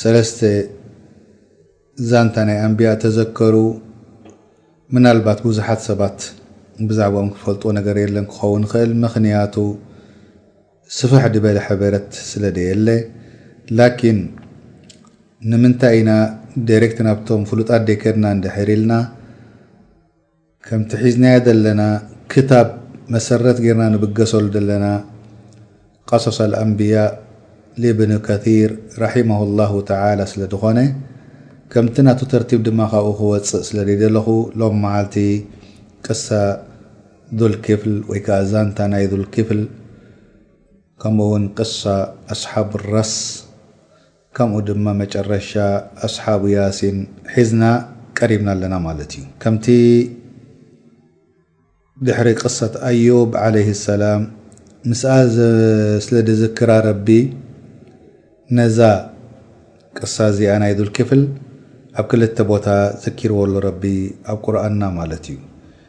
ሰለስተ ዛንታ ናይ ኣንብያ ተዘከሩ ምናልባት ብዙሓት ሰባት ብዛዕባኦም ክፈልጥዎ ነገር የለን ክኸውን ይኽእል ምኽንያቱ ስፍሕ ዝበለ ሕበረት ስለ ደየለ ላኪን ንምንታይ ኢና ዳይሬክት ናብቶም ፍሉጣት ደይከድና እንድሕር ኢልና ከምቲ ሒዝናዮ ዘለና ክታብ መሰረት ጌርና ንብገሰሉ ዘለና ቐሶስ ኣልኣንብያ ልብን ከሲር ራሒመሁ ላሁ ተዓላ ስለ ድኾነ ከምቲ ናቱ ተርቲብ ድማ ካብኡ ክወጽእ ስለ ደይደለኹ ሎም መዓልቲ ቅሳ ዙልኪፍል ወይ ከኣ ዛንታ ናይ ዙልኪፍል ከምኡ ውን ቅሳ ኣስሓብ ራስ ከምኡ ድማ መጨረሻ ኣስሓቡ ያሲን ሒዝና ቀሪብና ኣለና ማለት እዩ። ከምቲ ድሕሪ ቅሰት ኣዩብ ዓለይሂ ሰላም ምስኣ ስለ ዝዝክራ ረቢ ነዛ ቅሳ እዚኣ ናይ ዙልኪፍል ኣብ ክልተ ቦታ ዘኪርዎ ኣሎ ረቢ ኣብ ቁርኣንና ማለት እዩ።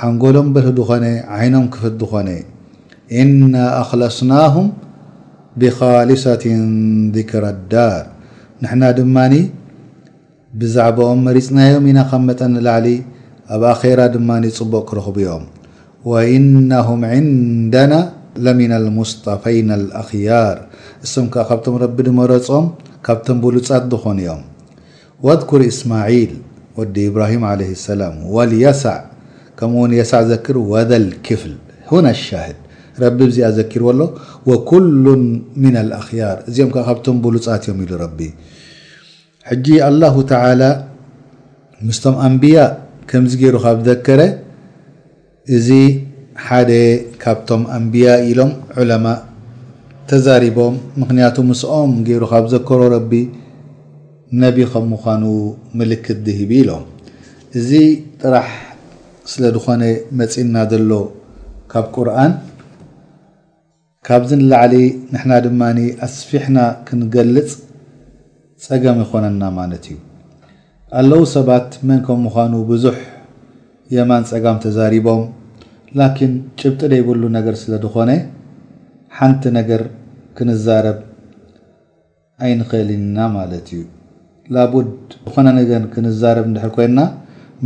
ሓንጎሎም ብርህ ድኾነ ዓይኖም ክፍት ድኾነ እና ኣኽለስናሁም ቢኻሊሰቲን ዚክረ ዳር ንሕና ድማ ብዛዕብኦም መሪጽናዮም ኢና ካብ መጠን ንላዕሊ ኣብ ኣኼራ ድማ ጽቡቕ ክረኽቡ እዮም ወኢነሁም ዒንደና ለሚነ ልሙስጠፈይነ ልኣኽያር እሶም ከኣ ካብቶም ረቢ ድመረጾም ካብቶም ብሉጻት ድኾኑ እዮም ወድኩር እስማዒል ወዲ ኢብራሂም ዓለይሂ ሰላም ወልየሳዕ ከምኡውን የሳዕ ዘክር ወዘል ኪፍል ሁነ ኣሻህድ ረቢ ብዚኣ ዘኪርዎ ኣሎ ወኩሉን ሚነል ኣኽያር እዚኦም ከኣ ካብቶም ብሉጻት እዮም ኢሉ ረቢ ሕጂ ኣላሁ ተዓላ ምስቶም ኣንብያ ከምዚ ገይሩ ካብ ዘከረ እዚ ሓደ ካብቶም ኣንብያ ኢሎም ዑለማእ ተዛሪቦም ምኽንያቱ ምስኦም ገይሩ ካብ ዘከሮ ረቢ ነቢ ከም ምዃኑ ምልክት ድሂቢ ኢሎም እዚ ጥራሕ ስለ ድኾነ መጺና ዘሎ ካብ ቁርኣን ካብዚ ንላዕሊ ንሕና ድማ ኣስፊሕና ክንገልጽ ጸገም ይኾነና ማለት እዩ። ኣለዉ ሰባት መን ከም ምዃኑ ብዙሕ የማን ጸጋም ተዛሪቦም ላኪን ጭብጢ ደይብሉ ነገር ስለድኾነ ሓንቲ ነገር ክንዛረብ ኣይንኽእልን ኢና ማለት እዩ። ላቡድ ዝኾነ ነገር ክንዛረብ እንድሕር ኮይንና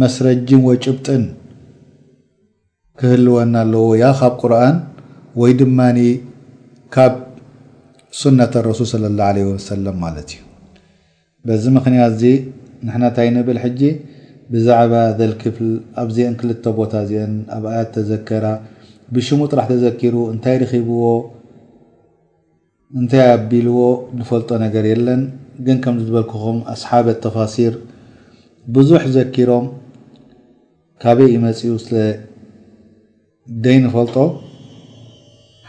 መስረጂን ወጭብጥን ክህልወና ኣለዎ ያ ካብ ቁርኣን ወይ ድማ ካብ ሱነተ ረሱል ሰለላሁ ዓለይሂ ወሰለም ማለት እዩ በዚ ምኽንያት እዚ ንሕና ታይ ንብል ሕጂ ብዛዕባ ዘልክፍል ኣብዚኤን ክልተ ቦታ እዚኤን ኣብ ኣያት ተዘከራ ብሽሙ ጥራሕ ተዘኪሩ እንታይ ርኺብዎ እንታይ ኣቢልዎ ንፈልጦ ነገር የለን ግን ከም ዝበልኩኹም ኣስሓበ ተፋሲር ብዙሕ ዘኪሮም ካበይ እዩ መጺኡ ስለ ደይንፈልጦ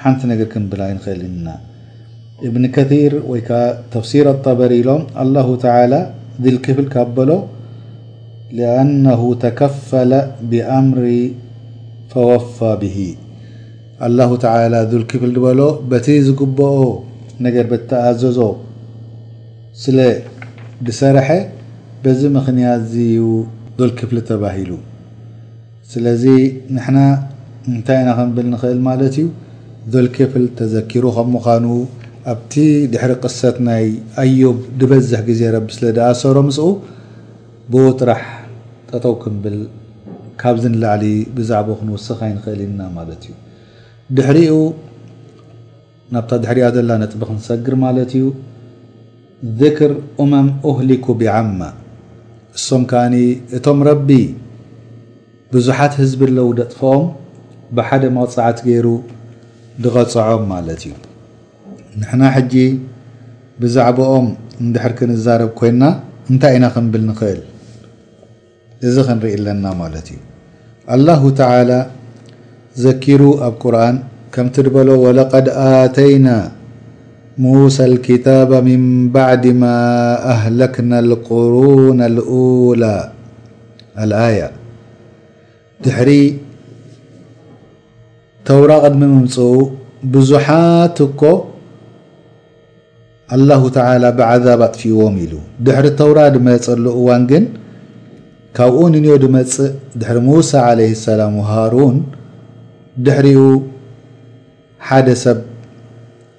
ሓንቲ ነገር ክንብል ኣይንኽእልን ኢና እብን ከቲር ወይ ከኣ ተፍሲር ኣጠበሪ ኢሎም ኣላሁ ተዓላ ዚልክፍል ካብ በሎ ሊኣነሁ ተከፈለ ብኣምሪ ፈወፋ ብሂ ኣላሁ ተዓላ ዙልኪፍል ዝበሎ በቲ ዝግበኦ ነገር በቲ ተኣዘዞ ስለ ዝሰረሐ በዚ ምኽንያትዚ እዩ ዙልኪፍሊ ተባሂሉ። ስለዚ ንሕና እንታይ ኢና ክንብል ንኽእል ማለት እዩ ዙልኪፍል ተዘኪሩ ከም ምዃኑ ኣብቲ ድሕሪ ቅሰት ናይ ኣዩብ ዝበዝሕ ግዜ ረቢ ስለ ዝኣሰሮ ምስኡ ብኡ ጥራሕ ጠጠው ክንብል ካብዚ ንላዕሊ ብዛዕብኡ ክንውስኽ ኣይንኽእልን ኢና ማለት እዩ። ድሕሪኡ ናብታ ድሕሪኣ ዘላ ነጥቢ ክንሰግር ማለት እዩ። ዚክር ኡመም ኡህሊኩ ቢዓማ እሶም ከኣ እቶም ረቢ ብዙሓት ህዝቢ ለውደጥፍኦም ብሓደ መቕጻዕቲ ገይሩ ድቐጽዖም ማለት እዩ። ንሕና ሕጂ ብዛዕብኦም እንድሕር ክንዛረብ ኮይንና እንታይ ኢና ክንብል ንኽእል? እዚ ክንርኢ ኣለና ማለት እዩ። ኣላሁ ተዓላ ዘኪሩ ኣብ ቁርኣን ከምቲ ድበሎ ወለቀድ ኣተይና ሙሳ ኣልኪታበ ሚን ባዕዲ ማ ኣህለክና ኣልቁሩነ ኣልኡላ፣ ኣልኣያ። ድሕሪ ተውራ ቅድሚ ምምፅኡ ብዙሓት እኮ ኣላሁ ተዓላ ብዓዛብ ኣጥፊዎም ኢሉ ድሕሪ ተውራ ድመፀሉ እዋን ግን ካብኡ ንንዮ ድመፅእ ድሕሪ ሙሳ ዓለይሂ ሰላም ወሃሩን ድሕሪኡ ሓደ ሰብ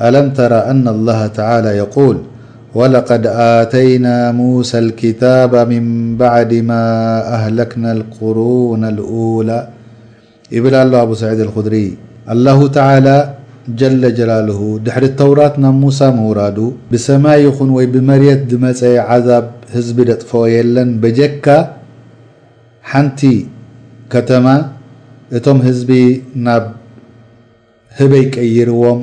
ألم ترى أن الله تعالى يقول ولقد آتينا موسى الكتاب من بعد ما أهلكنا القرون الولى ابل اله أبو سعيد الخدري الله تعالى جل جلاله دحر التورات ن موسى موراد بسماي يخن وي بمريت دمسي عذاب هزب دطف يلن بجك نت كتما እቶም ህዝቢ ናብ ህበይ ቀይርዎም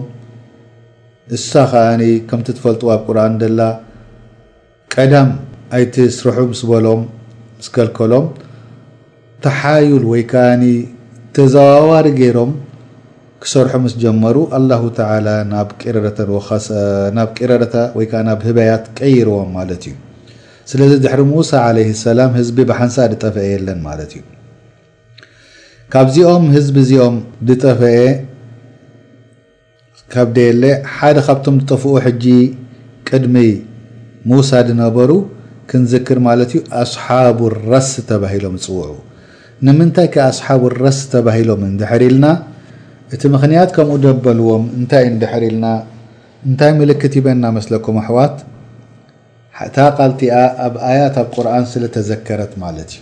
እሳ ከኣ ከምቲ ትፈልጥዋ ኣብ ቁርኣን ደላ ቀዳም ኣይትስርሑ ምስ በሎም ምስ ከልከሎም ተሓዩል ወይ ከኣ ተዘዋዋሪ ገይሮም ክሰርሑ ምስ ጀመሩ ኣላሁ ተዓላ ናብ ቂረደተ ወይ ከኣ ናብ ህበያት ቀይርዎም ማለት እዩ ስለዚ ድሕሪ ሙሳ ዓለይሂ ሰላም ህዝቢ ብሓንሳእ ድጠፈኤ የለን ማለት እዩ። ካብዚኦም ህዝቢ እዚኦም ድጠፈኤ ካብ ደየለ ሓደ ካብቶም ዝጠፍኡ ሕጂ ቅድሚ ሙሳ ድነበሩ ክንዝክር ማለት እዩ ኣስሓቡ ረስ ተባሂሎም ዝጽውዑ ንምንታይ ከ ኣስሓቡ ረስ ተባሂሎም እንድሕር ኢልና እቲ ምኽንያት ከምኡ ደበልዎም እንታይ እንድሕር ኢልና እንታይ ምልክት ይበና መስለኩም ኣሕዋት እታ ቃልቲኣ ኣብ ኣያት ኣብ ቁርኣን ስለ ተዘከረት ማለት እዩ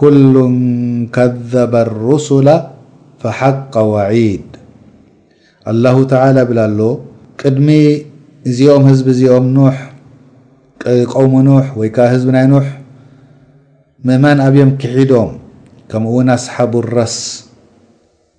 ኩሉ ከዘበ ሩሱለ ፈሓቀ ወዒድ ኣላሁ ተዓላ ይብል ኣሎ ቅድሚ እዚኦም ህዝቢ እዚኦም ኑሕ ቀውሚ ኑሕ ወይ ከኣ ህዝቢ ናይ ኑሕ ምእማን ኣብዮም ክሒዶም ከምኡውን ኣስሓቡ ረስ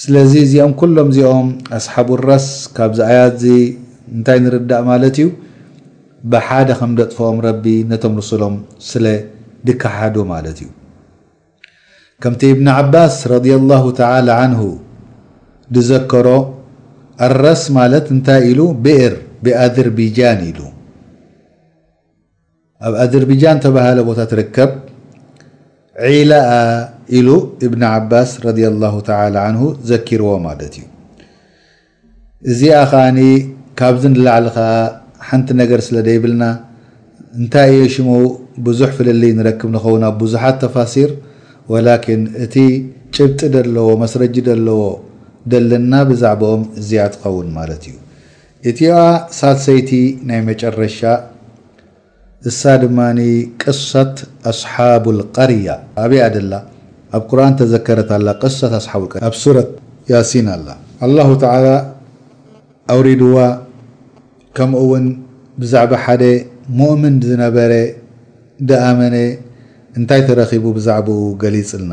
ስለዚ እዚኦም ኩሎም እዚኦም ኣስሓቡራስ ካብዚ ኣያት እዚ እንታይ ንርዳእ ማለት እዩ ብሓደ ከም ደጥፍኦም ረቢ ነቶም ርሱሎም ስለ ድከሓዱ ማለት እዩ ከምቲ እብኒ ዓባስ ረዲየላሁ ተዓላ ዓንሁ ድዘከሮ ኣረስ ማለት እንታይ ኢሉ ብእር ብኣዝርቢጃን ኢሉ። ኣብ ኣዘርቢጃን ተባሃለ ቦታ ትርከብ ዒላኣ ኢሉ እብን ዓባስ ረድየላሁ ተዓላ ዓንሁ ዘኪርዎ ማለት እዩ። እዚኣ ከኣ ካብዚ ንላዕሊ ከኣ ሓንቲ ነገር ስለ ደይብልና እንታይ እየ ሽሙ ብዙሕ ፍልልይ ንረክብ ንኸውን ኣብ ብዙሓት ተፋሲር ወላኪን እቲ ጭብጢ ደለዎ መስረጂ ደለዎ ደለና ብዛዕብኦም እዚኣ ትኸውን ማለት እዩ። እቲኣ ሳልሰይቲ ናይ መጨረሻ እሳ ድማ ቅሰት ኣስሓቡል ቀርያ ኣበይ እያ ደላ ኣብ ቁርኣን ተዘከረት ኣላ ቅሰት ኣስሓቡል ቀርያ ኣብ ሱረት ያሲን ኣላ ኣላሁ ተዓላ ኣውሪድዋ ከምኡ ውን ብዛዕባ ሓደ ሙእምን ዝነበረ ድኣመነ እንታይ ተረኺቡ ብዛዕብኡ ገሊጽልና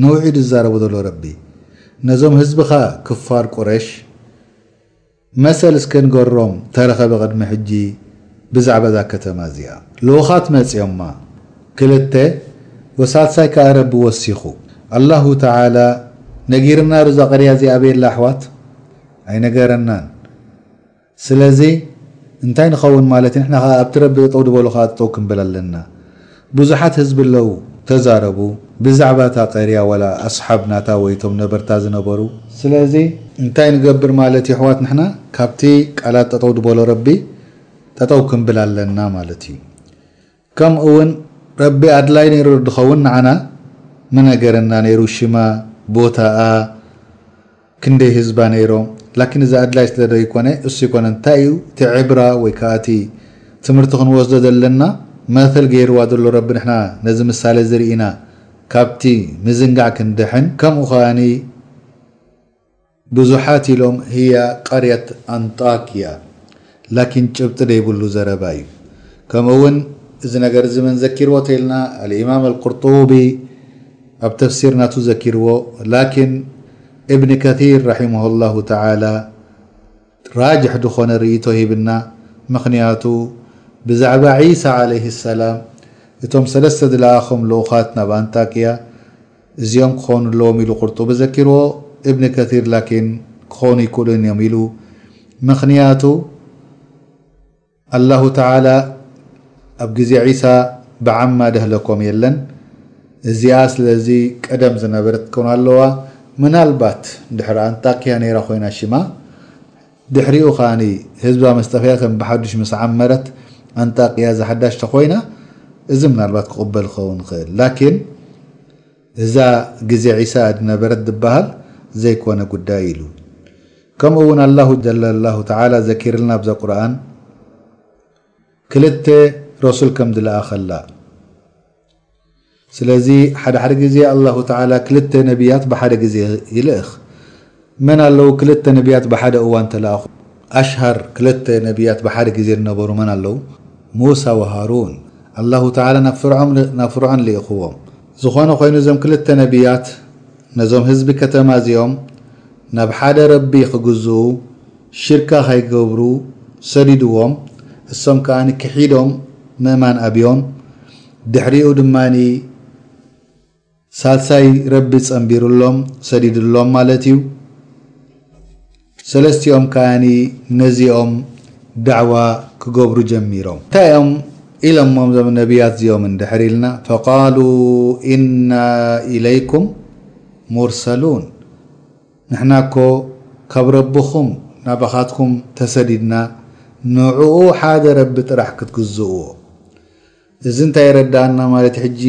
ንውሒድ ዝዛረቦ ዘሎ ረቢ ነዞም ህዝብኻ ክፋር ቁረሽ መሰል እስከ ንገሮም ተረኸበ ቅድሚ ሕጂ ብዛዕባ እዛ ከተማ እዚኣ ልኡኻት መጽዮማ ክልተ ወሳልሳይ ከኣ ረቢ ወሲኹ ኣላሁ ተዓላ ነጊርና ዶ እዛ ቅርያ እዚኣ ኣበይ ኣላ ኣሕዋት ኣይነገረናን ስለዚ እንታይ ንኸውን ማለት እዩ ንሕና ከኣ ኣብቲ ረቢ ጠው ድበሎ ከኣ ጠው ክንብል ኣለና ብዙሓት ህዝቢ ኣለው ተዛረቡ ብዛዕባ እታ ቀርያ ዋላ ኣስሓብ ናታ ወይ እቶም ነበርታ ዝነበሩ። ስለዚ እንታይ ንገብር ማለት እዩ ኣሕዋት ንሕና ካብቲ ቃላት ጠጠው ድበሎ ረቢ ጠጠው ክንብል ኣለና ማለት እዩ። ከምኡ ውን ረቢ ኣድላይ ነይሩ ዶ ድኸውን ንዓና ምነገረና ነይሩ ሽማ ቦታኣ ክንደይ ህዝባ ነይሮም ላኪን እዚ ኣድላይ ስለ ደይኮነ እሱ ኣይኮነን እንታይ እዩ እቲ ዕብራ ወይ ከኣ እቲ ትምህርቲ ክንወስዶ ዘለና መትል ገይርዋ ዘሎ ረቢ ንሕና ነዚ ምሳሌ እዚ ሪኢና ካብቲ ምዝንጋዕ ክንድሕን ከምኡ ከኣ ብዙሓት ኢሎም ህያ ቐርየት ኣንጣክያ ላኪን ጭብጢ ደይብሉ ዘረባ እዩ ከምኡ እውን እዚ ነገር እዚ መን ዘኪርዎ ተይልና ኣልኢማም ኣልቁርጡቢ ኣብ ተፍሲር ናቱ ዘኪርዎ ላኪን እብኒ ከሲር ራሒሙሁ ላሁ ተዓላ ራጅሕ ድኾነ ርእይቶ ሂብና ምኽንያቱ ብዛዕባ ዒሳ ዓለይሂ ሰላም እቶም ሰለስተ ድለኣኾም ልኡኻት ናብ ኣንጣክያ እዚኦም ክኾኑ ኣለዎም ኢሉ ቁርጡቢ ዘኪርዎ እብኒ ከሲር ላኪን ክኾኑ ኣይክእሉን እዮም ኢሉ ምኽንያቱ ኣላሁ ተዓላ ኣብ ግዜ ዒሳ ብዓማ ደህለኮም የለን እዚኣ ስለዚ ቀደም ዝነበረት ክትከውን ኣለዋ ምናልባት ድሕሪ ኣንጣክያ ነይራ ኮይና ሽማ ድሕሪኡ ከኣ ህዝባ መስጠፍያ ከም ብሓዱሽ ምስ ዓመረት ኣንጣቅያ ዘሓዳሽ ተኮይና እዚ ምናልባት ክቅበል ክከውን ይክእል ላኪን እዛ ግዜ ዒሳ ድነበረት ድበሃል ዘይኮነ ጉዳይ ኢሉ ከምኡ ውን ኣላሁ ጀለላሁ ተዓላ ዘኪርልና ኣብዛ ቁርኣን ክልተ ረሱል ከም ድለኣከላ። ስለዚ ሓደ ሓደ ግዜ ኣላሁ ተዓላ ክልተ ነብያት ብሓደ ግዜ ይልእኽ። መን ኣለዉ ክልተ ነብያት ብሓደ እዋን ተለኣኹ? ኣሽሃር ክልተ ነብያት ብሓደ ግዜ ዝነበሩ መን ኣለዉ? ሙሳ ወሃሩን። ኣላሁ ተዓላ ናብ ፍርዖን ልኢኹዎም። ዝኾነ ኮይኑ እዞም ክልተ ነብያት ነዞም ህዝቢ ከተማ እዚኦም ናብ ሓደ ረቢ ክግዝኡ፣ ሽርካ ከይገብሩ ሰዲዱዎም፣ እሶም ከኣ ክሒዶም ምእማን ኣብዮም። ድሕሪኡ ድማ ሳልሳይ ረቢ ጸንቢሩሎም ሰዲዱሎም ማለት እዩ ሰለስቲኦም ከኣ ነዚኦም ዳዕዋ ክገብሩ ጀሚሮም እንታይ እዮም ኢሎሞም ዞም ነብያት እዚኦም እንድሕር ኢልና ፈቃሉ ኢና ኢለይኩም ሙርሰሉን ንሕና እኮ ካብ ረብኹም ናባኻትኩም ተሰዲድና ንዕኡ ሓደ ረቢ ጥራሕ ክትግዝእዎ እዚ እንታይ የረድኣና ማለት እዩ ሕጂ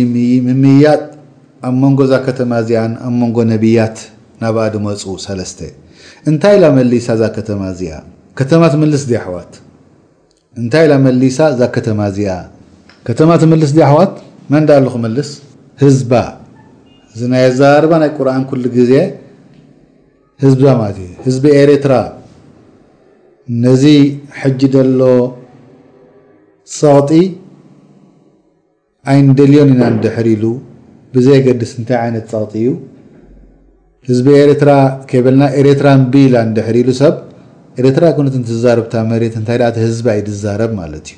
ምምይያጥ ኣብ መንጎ እዛ ከተማ እዚኣን ኣብ መንጎ ነብያት ናብኣ ድመጹ ሰለስተ እንታይ ኢላ መሊሳ እዛ ከተማ እዚኣ ከተማ ትምልስ ድያ ኣሕዋት እንታይ ኢላ መሊሳ እዛ ከተማ እዚኣ ከተማ ትምልስ ድያ ኣሕዋት መን ዳኣሉ ክምልስ ህዝባ እዚ ናይ ኣዘራርባ ናይ ቁርኣን ኩሉ ግዜ ህዝባ ማለት እዩ ህዝቢ ኤሬትራ ነዚ ሕጂ ደሎ ጸቕጢ ኣይንደልዮን ኢና ንድሕር ኢሉ ብዘየገድስ እንታይ ዓይነት ጸቕጢ እዩ ህዝቢ ኤሬትራ ከይበልና ኤሬትራ እምቢ ኢላ ንድሕር ኢሉ ሰብ ኤሬትራ ኩነት እንትዛረብታ መሬት እንታይ ደኣ ህዝባ እዩ ዝዛረብ ማለት እዩ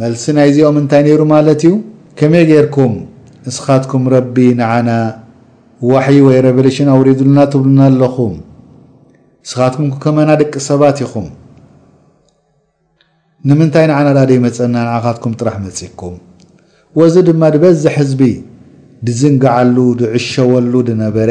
መልሲ ናይዚኦም እንታይ ነይሩ ማለት እዩ? ከመይ ጌርኩም ንስኻትኩም ረቢ ንዓና ዋሕይ ወይ ረቨለሽን ኣውሪዱልና ትብሉና ኣለኹም? ንስኻትኩም እኮ ከማና ደቂ ሰባት ኢኹም። ንምንታይ ንዓና ድኣ ደይመጸና ንዓኻትኩም ጥራሕ መጺኩም? ወዚ ድማ ድበዝሕ ህዝቢ ድዝንግዓሉ ድዕሸወሉ ድነበረ፣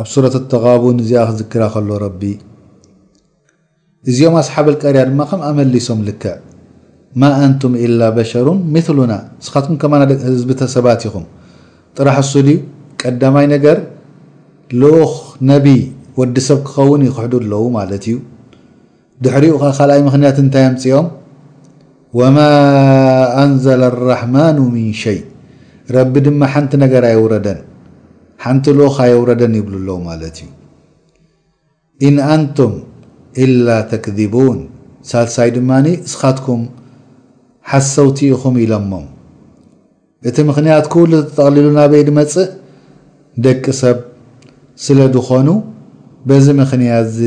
ኣብ ሱረት ኣተጋቡን እዚኣ ክዝክራ ከሎ ረቢ እዚኦም ኣስሓብ ኣልቀርያ ድማ ከምኣ መሊሶም ልክዕ ማ ኣንቱም ኢላ በሸሩ ምሉና ንስኻትኩም ከማና ደቂ ህዝብተ ሰባት ኢኹም ጥራሕ እሱ ድዩ ቀዳማይ ነገር ልኡኽ ነቢ ወዲ ሰብ ክኸውን ይክሕዱ ኣለዉ ማለት እዩ ድሕሪኡ ከኣ ካልኣይ ምኽንያት እንታይ ኣምጺኦም ወማ ኣንዘለ ኣራሕማኑ ሚን ሸይ ረቢ ድማ ሓንቲ ነገር ኣየውረደን ሓንቲ ልኡኽ ኣየውረደን ይብሉ ኣለዉ ማለት እዩ ኢን ኣንቱም ኢላ ተክዚቡን ሳልሳይ ድማ እስኻትኩም ሓሰውቲ ኢኹም ኢሎሞም። እቲ ምኽንያት ኩሉ ተጠቕሊሉ ናበይ ድመጽእ ደቂ ሰብ ስለ ድኾኑ በዚ ምኽንያት እዚ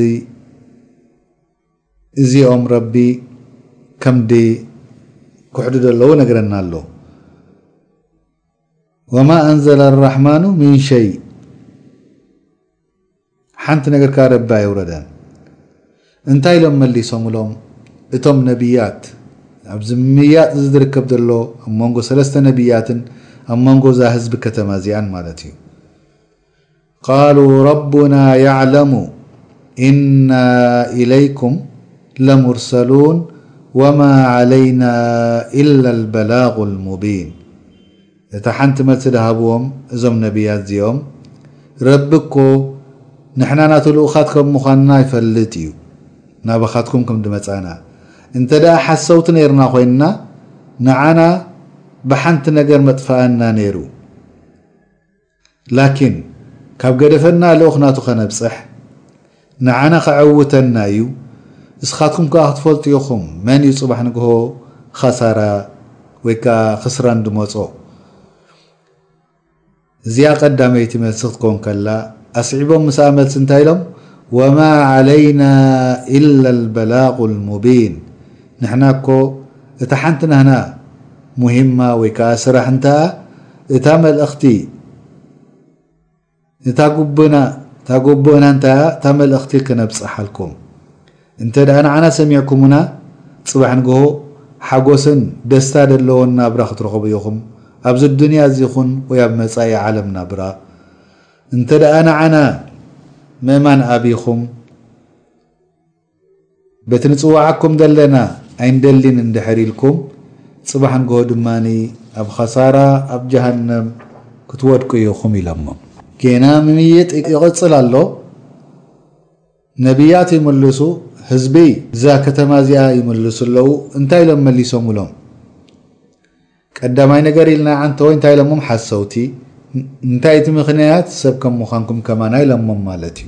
እዚኦም ረቢ ከም ድኩሕዱ ደለዉ ነግረና ኣሎ ወማ ኣንዘለ ኣራሕማኑ ምን ሸይ። ሓንቲ ነገር ከኣ ረቢ ኣየውረደን። እንታይ ኢሎም መሊሶምሎም እቶም ነብያት? ኣብዚ ምምይያጥ እዚ ዝርከብ ዘሎ ኣብ መንጎ ሰለስተ ነብያትን ኣብ መንጎ እዛ ህዝቢ ከተማ እዚኣን ማለት እዩ። ቃሉ ረቡና የዕለሙ ኢና ኢለይኩም ለሙርሰሉን ወማ ዓለይና ኢላ ልበላጉ ልሙቢን። እታ ሓንቲ መልሲ ደሃብዎም እዞም ነብያት እዚኦም፣ ረቢ እኮ ንሕና ናቱ ልኡኻት ከም ምዃንና ይፈልጥ እዩ ናባኻትኩም ከም ድመጻና፣ እንተደኣ ሓሰውቲ ነይርና ኮይንና ንዓና ብሓንቲ ነገር መጥፈኣና ነይሩ። ላኪን ካብ ገደፈና ልኡኽ ናቱ ከነብጽሕ ንዓና ከዐውተና ኢዩ እስኻትኩም ከኣ ክትፈልጡ ኢኹም መን ኢዩ ጽባሕ ንግሆ ኻሳራ ወይ ከኣ ኽስራን ድመጾ እዚኣ ቀዳመይቲ መልሲ ክትከውን ከላ ኣስዒቦም ምስኣ መልሲ እንታይ ኢሎም ወማ ዓለይና ኢላ ልበላቁ ልሙቢን ንሕና እኮ እታ ሓንቲ ናህና ሙሂማ ወይ ከኣ ስራሕ እንተኣ እታ መልእኽቲ እታ ጉብና እታ ጎቦእና እንታይ እያ እታ መልእኽቲ ክነብጽሓልኩም እንተ ደኣ ንዓና ሰሚዕኩሙና ጽባሕ ንግሆ ሓጎስን ደስታ ደለዎን ናብራ ክትረኽቡ ኢኹም ኣብዚ ኣዱንያ እዚ ይኹን ወይ ኣብ መጻኢ ዓለም ናብራ እንተ ደኣ ንዓና ምእማን ኣቢኹም በቲ ንጽውዓኩም ዘለና ኣይንደሊን እንድሕር ኢልኩም ጽባሕ ንግሆ ድማ ኣብ ኸሳራ ኣብ ጀሃነም ክትወድቁ ኢኹም ኢሎሞም። ጌና ምምይጥ ይቕጽል ኣሎ። ነብያት ይምልሱ ህዝቢ እዛ ከተማ እዚኣ ይምልሱ ኣለዉ። እንታይ ኢሎም መሊሶምሎም? ቀዳማይ ነገር ኢልና ዓንተወ እንታይ ኢሎሞም ሓሰውቲ እንታይ እቲ ምኽንያት ሰብ ከም ምዃንኩም ከማና ኢሎሞም ማለት እዩ።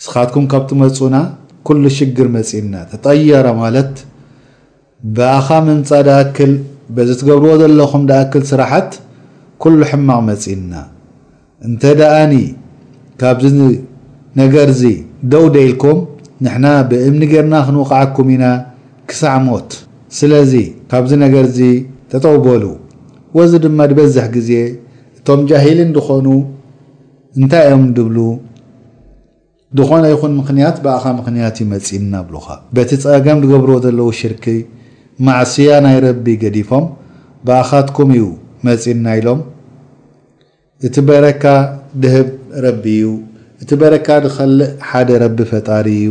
ንስኻትኩም ካብ ትመጹና ኩሉ ሽግር መጺና ተጠየረ ማለት ብኣኻ ምምጻእ ድኣክል በዚ ትገብርዎ ዘለኹም ድኣክል ስራሓት ኩሉ ሕማቕ መጺና እንተ ድኣኒ ካብዚ ነገርዚ ደው ደኢልኩም ንሕና ብእምኒ ጌርና ክንውቕዓኩም ኢና ክሳዕ ሞት ስለዚ ካብዚ ነገርዚ ጠጠው በሉ ወዚ ድማ ድበዝሕ ግዜ እቶም ጃሂሊን ድኾኑ እንታይ እዮም ድብሉ ድኾነ ይኹን ምኽንያት ብኣኻ ምኽንያት እዩ መጺእኒ ናብሉኻ በቲ ጸገም ድገብርዎ ዘለዉ ሽርኪ ማዕስያ ናይ ረቢ ገዲፎም ብኣኻትኩም እዩ መጺእና ኢሎም እቲ በረካ ድህብ ረቢ እዩ እቲ በረካ ድኸልእ ሓደ ረቢ ፈጣሪ እዩ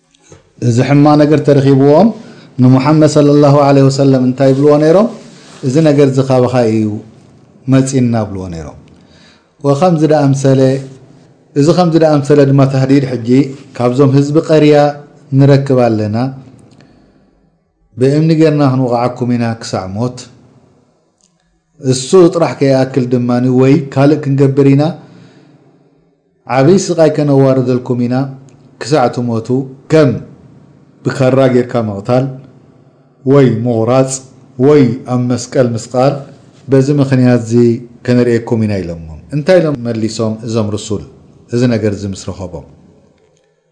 እዚ ሕማቅ ነገር ተረኪብዎም ንሙሓመድ ሰለላሁ ዓለይሂ ወሰለም እንታይ ይብልዎ ነይሮም እዚ ነገር እዚ ካባካ እዩ መጺና ይብልዎ ነይሮም ወከምዚ ደኣምሰለ እዚ ከምዚ ደኣምሰለ ድማ ታህዲድ ሕጂ ካብዞም ህዝቢ ቀርያ ንረክብ ኣለና ብእምኒ ጌርና ክንወቕዓኩም ኢና ክሳዕ ሞት፣ እሱ ጥራሕ ከይኣክል ድማ ወይ ካልእ ክንገብር ኢና፣ ዓብይ ስቓይ ከነዋርደልኩም ኢና ክሳዕ ትሞቱ፣ ከም ብካራ ጌርካ ምቕታል ወይ ምቑራፅ ወይ ኣብ መስቀል ምስቓል፣ በዚ ምኽንያት እዚ ከነርእየኩም ኢና ኢሎሞም። እንታይ ኢሎም መሊሶም እዞም ርሱል እዚ ነገር እዚ ምስ ረኸቦም?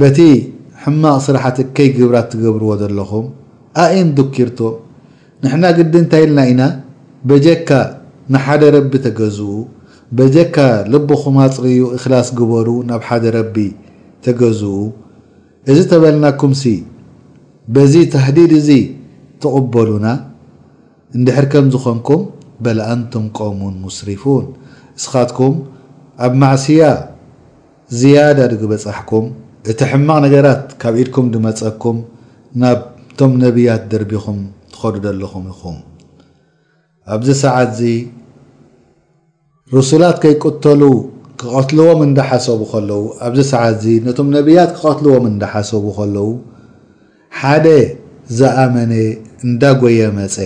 በቲ ሕማቅ ስራሓት እከይ ግብራት ትገብርዎ ዘለኹም ኣየን ዱኪርቶ ንሕና ግዲ እንታይ ኢልና ኢና በጀካ ንሓደ ረቢ ተገዝኡ በጀካ ልብኹም ኣጽርዩ እክላስ ግበሩ ናብ ሓደ ረቢ ተገዝኡ እዚ ተበልናኩምሲ በዚ ታህዲድ እዚ ትቅበሉና እንድሕር ከምዚ ኮንኩም በል ኣንቱም ቆውሙን ሙስሪፉን እስኻትኩም ኣብ ማዕስያ ዝያዳ ድግበጻሕኩም እቲ ሕማቅ ነገራት ካብ ኢድኩም ድመጸኩም ናብ ቶም ነብያት ደርቢኩም ትከዱ ደለኩም ኢኩም ኣብዚ ሰዓት እዚ ሩሱላት ከይቅተሉ ክቀትልዎም እንዳሓሰቡ ከለዉ ኣብዚ ሰዓት እዚ ነቶም ነብያት ክቀትልዎም እንዳሓሰቡ ከለዉ ሓደ ዝኣመነ እንዳ ጎየ መጸ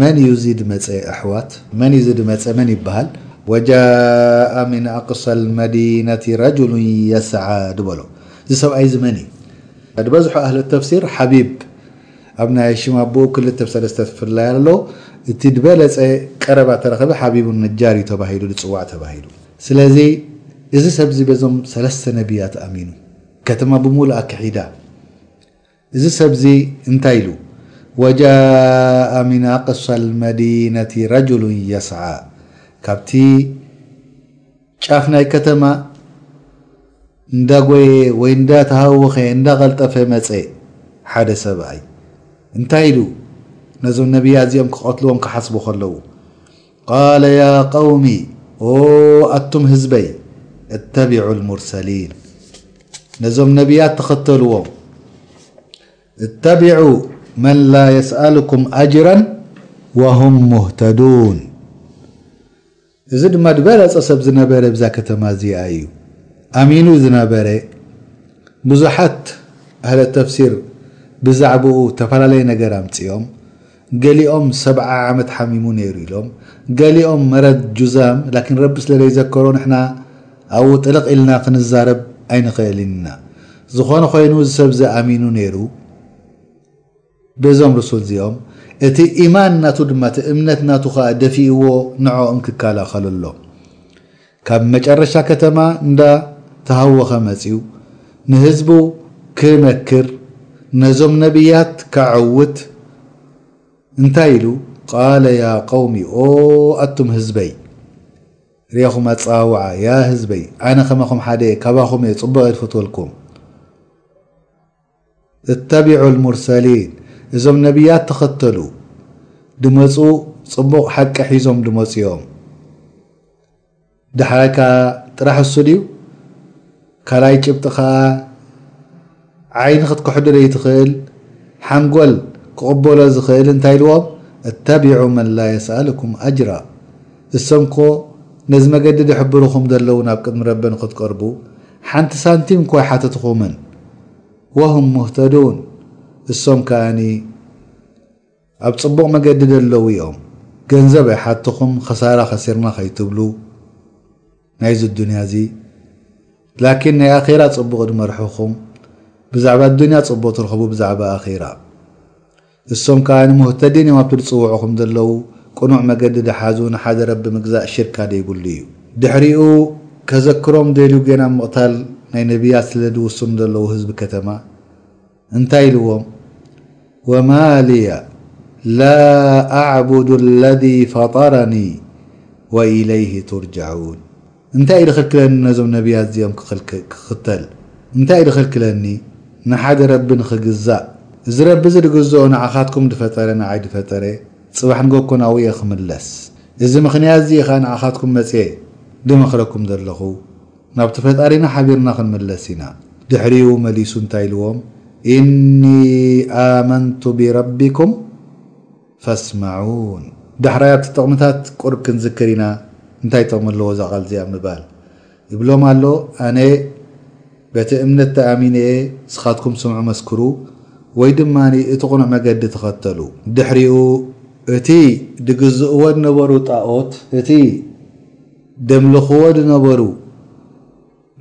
መን እዩ እዚ ድመጸ ኣሕዋት። መን እዩ እዚ ድመጸ መን ይበሃል። ወጃኣ ሚን ኣቅሰል መዲነቲ ረጁሉ የስዓ ድበሎ እዚ ሰብኣይ እዚ መን እዩ። ድበዝሑ ኣህል ተፍሲር ሓቢብ ኣብ ናይ ሽም ኣቡኡ ክልተ ብ ሰለስተ ዝፍለያ ኣሎ እቲ ድበለጸ ቀረባ ተረኸቢ ሓቢቡ ነጃር እዩ ተባሂሉ ድጽዋዕ ተባሂሉ ስለዚ እዚ ሰብ እዚ በዞም ሰለስተ ነብያት ኣሚኑ ከተማ ብምሉኣ ክሒዳ እዚ ሰብዚ እንታይ ኢሉ ወጃኣ ሚን ኣቅሷል መዲነቲ ረጁሉን የስዓ ካብቲ ጫፍ ናይ ከተማ እንዳጎየ ወይ እንዳተሃወኸ እንዳቀልጠፈ መጸ ሓደ ሰብኣይ እንታይ ኢሉ ነዞም ነብያት እዚኦም ክቀትልዎም ክሓስቡ ከለዉ ቃለ ያ ቀውሚ ኦ ኣቱም ህዝበይ እተቢዑ ልሙርሰሊን ነዞም ነብያት ተኸተልዎም እተቢዑ መን ላ የስኣልኩም ኣጅረን ወሁም ሙህተዱን እዚ ድማ ድበለፀ ሰብ ዝነበረ ብዛ ከተማ እዚኣ እዩ ኣሚኑ ዝነበረ ብዙሓት ኣህለ ተፍሲር ብዛዕባኡ ተፈላለየ ነገር ኣምፅኦም ገሊኦም ሰብዓ ዓመት ሓሚሙ ነይሩ ኢሎም ገሊኦም መረድ ጁዛም ላኪን ረቢ ስለ ደይዘከሮ ንሕና ኣብኡ ጥልቅ ኢልና ክንዛረብ ኣይንክእልን ኢና ዝኮነ ኮይኑ እዚ ሰብ እዚ ኣሚኑ ነይሩ በዞም ርሱል እዚኦም እቲ ኢማን ናቱ ድማ እቲ እምነት ናቱ ከኣ ደፊእዎ ንዕኦም ክከላከለሎም ካብ መጨረሻ ከተማ እንዳ ተሃወኸ መጺኡ ንህዝቡ ክመክር ነዞም ነብያት ከዐውት እንታይ ኢሉ ቃለ ያ ቀውሚ ኦ ኣቱም ህዝበይ ርኢኹም ኣጸዋውዓ ያ ህዝበይ ኣነ ከማኹም ሓደየ ካባኹምየ ጽቡቕ እየ ዝፈትወልኩም። እተቢዑ ልሙርሰሊን እዞም ነብያት ተኸተሉ ድመጹ ጽቡቕ ሓቂ ሒዞም ድመጹዮም ዳሕራይ ከኣ ጥራሕ እሱ ድዩ ካልኣይ ጭብጢ ከኣ ዓይኒ ክትክሕዶ ደይትኽእል ሓንጎል ክቕበሎ ዝኽእል እንታይ ኢልዎም እተቢዑ መን ላየስኣልኩም ኣጅራ እሰምኮ ነዚ መገዲ ድሕብሩኹም ደለዉ ናብ ቅድሚ ረቢ ንኽትቀርቡ ሓንቲ ሳንቲም እኮ ኣይሓተትኹምን ወሁም ሙህተዱን እሶም ከኣኒ ኣብ ጽቡቕ መገዲ ደለዉ እዮም ገንዘብ ኣይሓትኹም ኸሳራ ኸሲርና ኸይትብሉ ናይዚ ዱንያ እዚ ላኪን ናይ ኣኺራ ጽቡቕ ድመርሑኹም ብዛዕባ ዱንያ ጽቡቕ ትርኽቡ ብዛዕባ ኣኺራ እሶም ከኣ ንሙህተዲን እዮም ኣብቲ ዝጽውዑኹም ዘለዉ ቅኑዕ መገዲ ድሓዙ ንሓደ ረቢ ምግዛእ ሽርክ ኣደይብሉ እዩ ድሕሪኡ ከዘክሮም ደልዩ ጌና ምቕታል ናይ ነብያት ስለ ድውስኑ ዘለዉ ህዝቢ ከተማ እንታይ ኢልዎም ወማልያ ላ ኣዕቡዱ ለዚ ፈጠረኒ ወኢለይህ ቱርጃዑን እንታይ እዩ ድኽልክለኒ ነዞም ነብያት እዚኦም ክኽተል? እንታይ እዩ ድኽልክለኒ ንሓደ ረቢ ንኽግዛእ? እዚ ረቢ እዚ ድግዝኦ ንዓኻትኩም ድፈጠረ ንዓይ ድፈጠረ ጽባሕ ንጎኮ ናብኡ እየ ክምለስ። እዚ ምኽንያት እዚ እዩ ከኣ ንዓኻትኩም መጽየ ድመኽረኩም ዘለኹ። ናብቲ ፈጣሪና ሓቢርና ክንምለስ ኢና። ድሕሪኡ መሊሱ እንታይ ኢልዎም? ኢኒ ኣመንቱ ቢረቢኩም። ፈስማዑን። ዳሕራይ ኣብቲ ጥቕምታት ቁርብ ክንዝክር ኢና እንታይ ጥቕሚ ኣለዎ እዛ ቃል እዚኣ ምባል። ይብሎም ኣሎ ኣነ በቲ እምነት ተኣሚነ እየ ንስኻትኩም ስምዑ መስክሩ ወይ ድማ እቲ ቕኑዕ መገዲ ተኸተሉ። ድሕሪኡ እቲ ድግዝእዎ ድነበሩ ጣኦት እቲ ደምልኽዎ ድነበሩ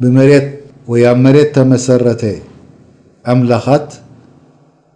ብመሬት ወይ ኣብ መሬት ተመሰረተ ኣምላኻት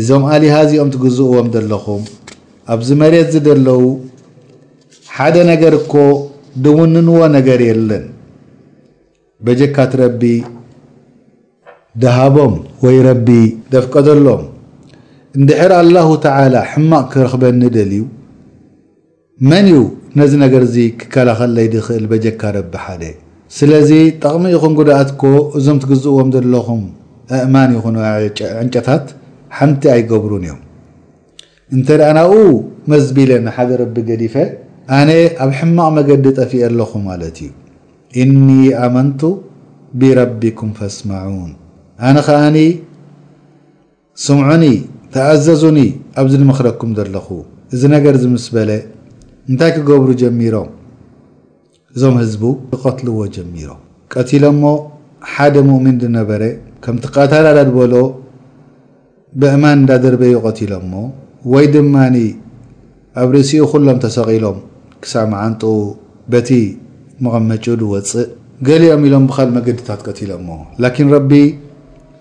እዞም ኣሊሃ እዚኦም ትግዝእዎም ዘለኹም ኣብዚ መሬትዚ ደለዉ ሓደ ነገር እኮ ድውንንዎ ነገር የለን በጀካት ረቢ ደሃቦም ወይ ረቢ ደፍቀደሎም እንድሕር ኣላሁ ተዓላ ሕማቕ ክረኽበኒ ደልዩ መን እዩ ነዚ ነገር እዚ ክከላኸለለይ ዝኽእል በጀካ ረቢ ሓደ። ስለዚ ጠቕሚ ይኹን ጉድኣት እኮ እዞም ትግዝእዎም ዘለኹም ኣእማን ይኹኑ ዕንጨታት ሓንቲ ኣይገብሩን እዮም። እንተ ናብኡ መዝ ቢለ ንሓደ ረቢ ገዲፈ ኣነ ኣብ ሕማቕ መገዲ ጠፊኤ ኣለኹ ማለት እዩ። ኢኒ ኣመንቱ ቢረቢኩም ፈስመዑን ኣነ ከኣ ስምዑኒ ተኣዘዙኒ ኣብዚ ልመኽረኩም ዘለኹ እዚ ነገር እዚ ምስ በለ እንታይ ክገብሩ ጀሚሮም እዞም ህዝቡ ክቀትልዎ ጀሚሮም ቀቲሎሞ ሓደ ሙእሚን ዝነበረ ከምቲ ቃታላላ ዝበሎ በእማን እንዳደርበዩ ቀቲሎሞ ወይ ድማ ኣብ ርእሲኡ ኩሎም ተሰቂሎም ክሳብ መዓንጥኡ በቲ መቐመጭኡ ዝወጽእ ገሊኦም ኢሎም ብኻልእ መገድታት ቀቲሎሞ ላኪን ረቢ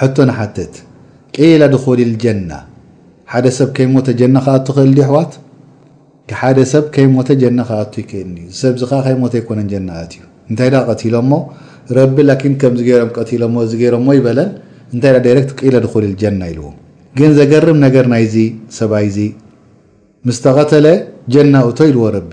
ሕቶ ንሓትት ቂል ኣድኹሊ ልጀና ሓደ ሰብ ከይሞተ ጀና ክኣቱ ይኽእል ድዩ ኣሕዋት ሓደ ሰብ ከይሞተ ጀና ክኣቱ ይክእል ድዩ እዚ ሰብዚ ከኣ ከይሞተ ኣይኮነን ጀና ኣትዩ እንታይ ድኣ ቀቲሎሞ ረቢ ላኪን ከምዚ ገይሮም ቀቲሎሞ እዚ ገይሮሞ ኣይበለን እንታይ ድኣ ዳይረክት ቂል ኣድኹሊ ልጀና ኢልዎ ግን ዘገርም ነገር ናይዚ ሰብኣይዚ ምስ ተቀተለ ጀና እቶ ኢልዎ ረቢ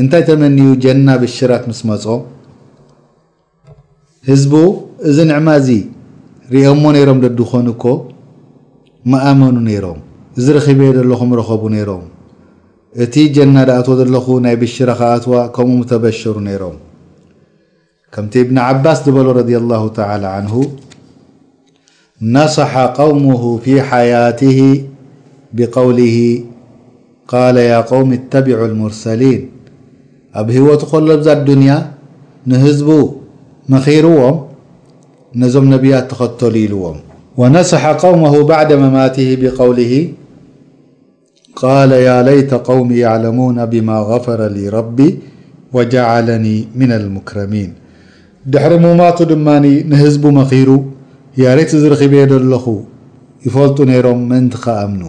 እንታይ ተመንዩ ጀና ብሽራት ምስ መጾ ህዝቡ እዚ ንዕማ እዚ ሪኦሞ ነይሮም ደድኾኑ እኮ ምኣመኑ ነይሮም እዚ ረኺበዮ ደለኹ ምረኸቡ ነይሮም እቲ ጀና ድኣትዎ ደለኹ ናይ ብሽራ ክኣትዋ ከምኡ ምተበሸሩ ነይሮም። كمت ابن عباس دبل رضي الله تعالى عنه نصح قومه في حياته بقوله قال يا قوم اتبع المرسلين أبهوت خلبز الدنيا نهذبو مخيروم نزم نبيا تخطليلوم ونصح قومه بعد مماته بقوله ቃለ ያ ለይተ ቀውሚ የዕለሙነ ብማ ገፈረ ሊ ረቢ ወጀዓለኒ ምነል ሙክረሚን ድሕሪ ሙማቱ ድማ ንህዝቡ መኺሩ ያሪት እዚ ረኺበዮ ደለኹ ይፈልጡ ነይሮም ምእንቲ ክኣምኑ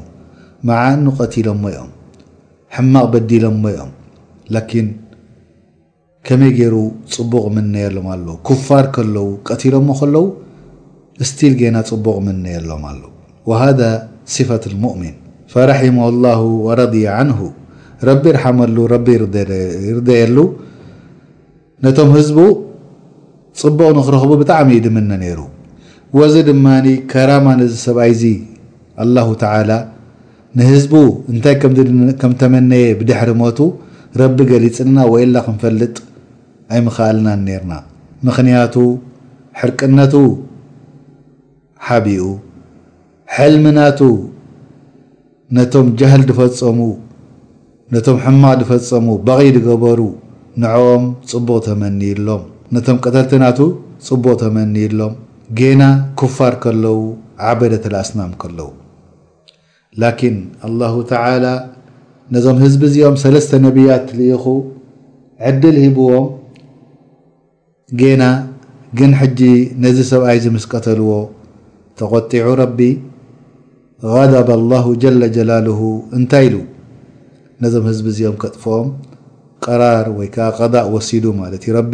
መዓኑ ቀቲሎሞ ዮም ሕማቕ በዲሎሞ ዮም ላኪን ከመይ ጌሩ ጽቡቅ እምነየሎም ኣሎ ኩፋር ከለዉ ቀቲሎሞ ከለዉ እስቲል ጌና ጽቡቅ እምነየሎም ኣሎ ወሃዳ ሲፈት ልሙእሚን ፈረሒመሁ ኣላሁ ወረድየ ዓንሁ ረቢ ይርሓመሉ ረቢ ይርደየሉ ነቶም ህዝቡ ጽቡቅ ንክረኽቡ ብጣዕሚ እዩ ድምነ ኔሩ ወዚ ድማ ከራማ ነዚ ሰብኣይዚ ኣላሁ ተዓላ ንህዝቡ እንታይ ከምተመነየ ብድሕሪ ሞቱ ረቢ ገሊጽልና ወኢላ ክንፈልጥ ኣይምኸኣልናን ኔርና ምኽንያቱ ሕርቅነቱ ሓቢኡ ሕልሚ ናቱ ነቶም ጃህል ድፈጸሙ ነቶም ሕማቅ ድፈጸሙ በቕይ ድገበሩ ንዕኦም ጽቡቅ ተመንይሎም ነቶም ቀተልቲ ናቱ ጽቡቅ ተመንይሎም ጌና ኩፋር ከለዉ ዓበደተል ኣስናም ከለዉ ላኪን ኣላሁ ተዓላ ነዞም ህዝቢ እዚኦም ሰለስተ ነብያት ልኢኹ ዕድል ሂብዎም ጌና ግን ሕጂ ነዚ ሰብኣይ እዚ ምስ ቀተልዎ ተቖጢዑ ረቢ غضብ ኣላሁ ጀለ ጀላሉሁ እንታይ ኢሉ ነዞም ህዝቢ እዚኦም ከጥፍኦም ቐራር ወይ ከዓ ቐዳእ ወሲዱ ማለት እዩ ረቢ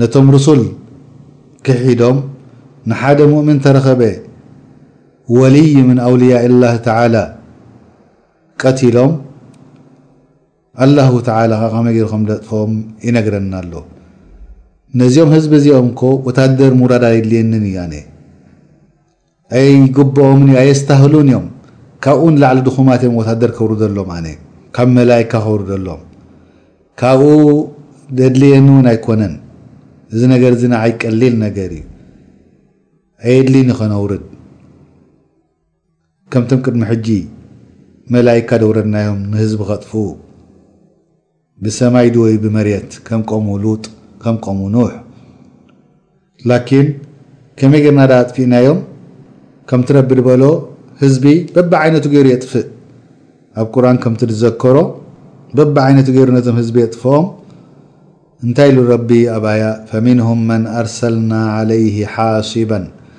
ነቶም ሩሱል ክሒዶም ንሓደ ሙእምን ተረኸበ ወልይ ምን ኣውልያኢላህ ተዓላ ቀቲሎም ኣላሁ ተዓላ ከኣ ከመይ ገይሩ ከም ዘጥፍኦም ይነግረና ኣሎ ነዚኦም ህዝቢ እዚኦም እኮ ወታደር ሙራድ ኣየድልየንን እዩ ኣነ ኣይግብኦምን እዩ ኣየስታህሉን እዮም ካብኡ ንላዕሊ ድኹማት እዮም ወታደር ከውርደሎም ኣነ ካብ መላይካ ከውርደሎም ካብኡ ደድልየኒ እውን ኣይኮነን እዚ ነገር እዚ ንዓይ ቀሊል ነገር እዩ ኣየድልይን እዩ ከነውርድ ከምቶም ቅድሚ ሕጂ መላይካ ደውረድናዮም ንህዝቢ ከጥፍኡ ብሰማይ ድወይ ብመሬት ከም ቆሙ ሉጥ ከም ቆሙ ኑሕ ላኪን ከመይ ገርና ድኣ ኣጥፊእናዮም ከምቲ ረቢ ድበሎ ህዝቢ በብዓይነቱ ገሩ የጥፍእ ኣብ ቁርን ከምቲ ድዘከሮ በብዓይነቱ ገሩ ነዞም ህዝቢ የጥፍኦም እንታይ ኢሉ ረቢ ኣብ ኣያ ፈሚንሁም መን ኣርሰልና ዓለይህ ሓሲበን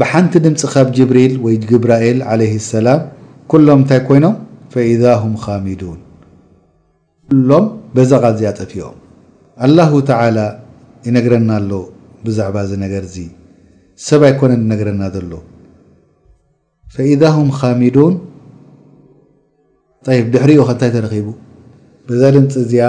ብሓንቲ ድምጺ ካብ ጅብሪል ወይ ግብራኤል ዓለይሂ ሰላም ኩሎም እንታይ ኮይኖም ፈኢዛ ሁም ኻሚዱን ኩሎም በዛ ቃል እዚኣ ጠፊኦም። ኣላሁ ተዓላ ይነግረና ኣሎ ብዛዕባ እዚ ነገር እዚ ሰብ ኣይኮነን ዝነግረና ዘሎ ፈኢዛ ሁም ኻሚዱን ጠይብ ድሕሪኡ ከ እንታይ ተረኺቡ? በዛ ድምጺ እዚኣ።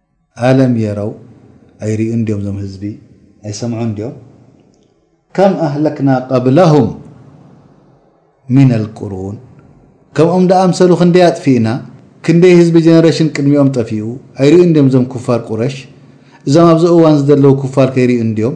ኣለም የረው ኣይሪኡን ድዮም ዞም ህዝቢ ኣይሰምዑን ድዮም ከም ኣህለክና ቀብለሁም ሚነል ቁሩን ከምኦም ዳኣምሰሉ ክንደይ ኣጥፊእና ክንደይ ህዝቢ ጀነረሽን ቅድሚኦም ጠፊኡ ኣይሪኡን ድዮም ዞም ኩፋር ቁረሽ እዞም ኣብዚ እዋን እዚ ዘለዉ ኩፋር ከይሪኡን ድዮም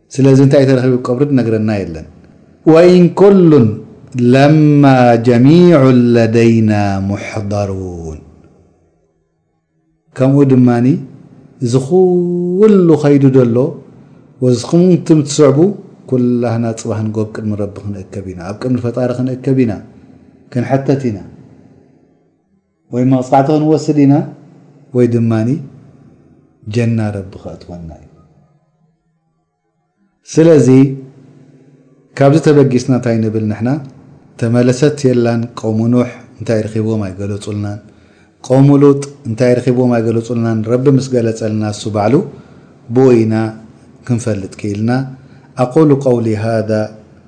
ስለዚ እንታይ ተረኺቡ ቀብሪ ዝነግረና የለን። ወኢን ኩሉን ለማ ጀሚዑን ለደይና ሙሕደሩን ከምኡ ድማ እዚ ኩሉ ከይዱ ዘሎ ወዝኹም ትም ትስዕቡ ኩላህና ጽባህ ንጎብ ቅድሚ ረቢ ክንእከብ ኢና ኣብ ቅድሚ ፈጣሪ ክንእከብ ኢና ክንሕተት ኢና። ወይ መቅጻዕቲ ክንወስድ ኢና ወይ ድማ ጀና ረቢ ከእትወና እዩ ስለዚ ካብዚ ተበጊስና እንታይ ንብል ንሕና ተመለሰት የላን ቆሙ ኑሕ እንታይ ረኪብዎም ኣይገለጹልናን ቆሙ ሉጥ እንታይ ረኪብዎም ኣይገለጹልናን ረቢ ምስ ገለጸልና እሱ ባዕሉ ብኡ ኢና ክንፈልጥ ክኢልና ኣቁሉ ቀውሊ ሃዛ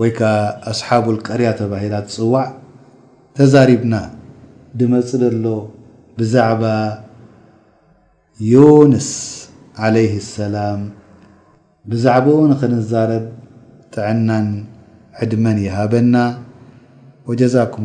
ወይ ከኣ ኣስሓቡል ቀርያ ተባሂላ ትጽዋዕ ተዛሪብና ድመጽእ ደሎ ብዛዕባ ዮንስ ዓለይሂ ሰላም ብዛዕብኡ ንኽንዛረብ ጥዕናን ዕድመን ይሃበና ወጀዛኩም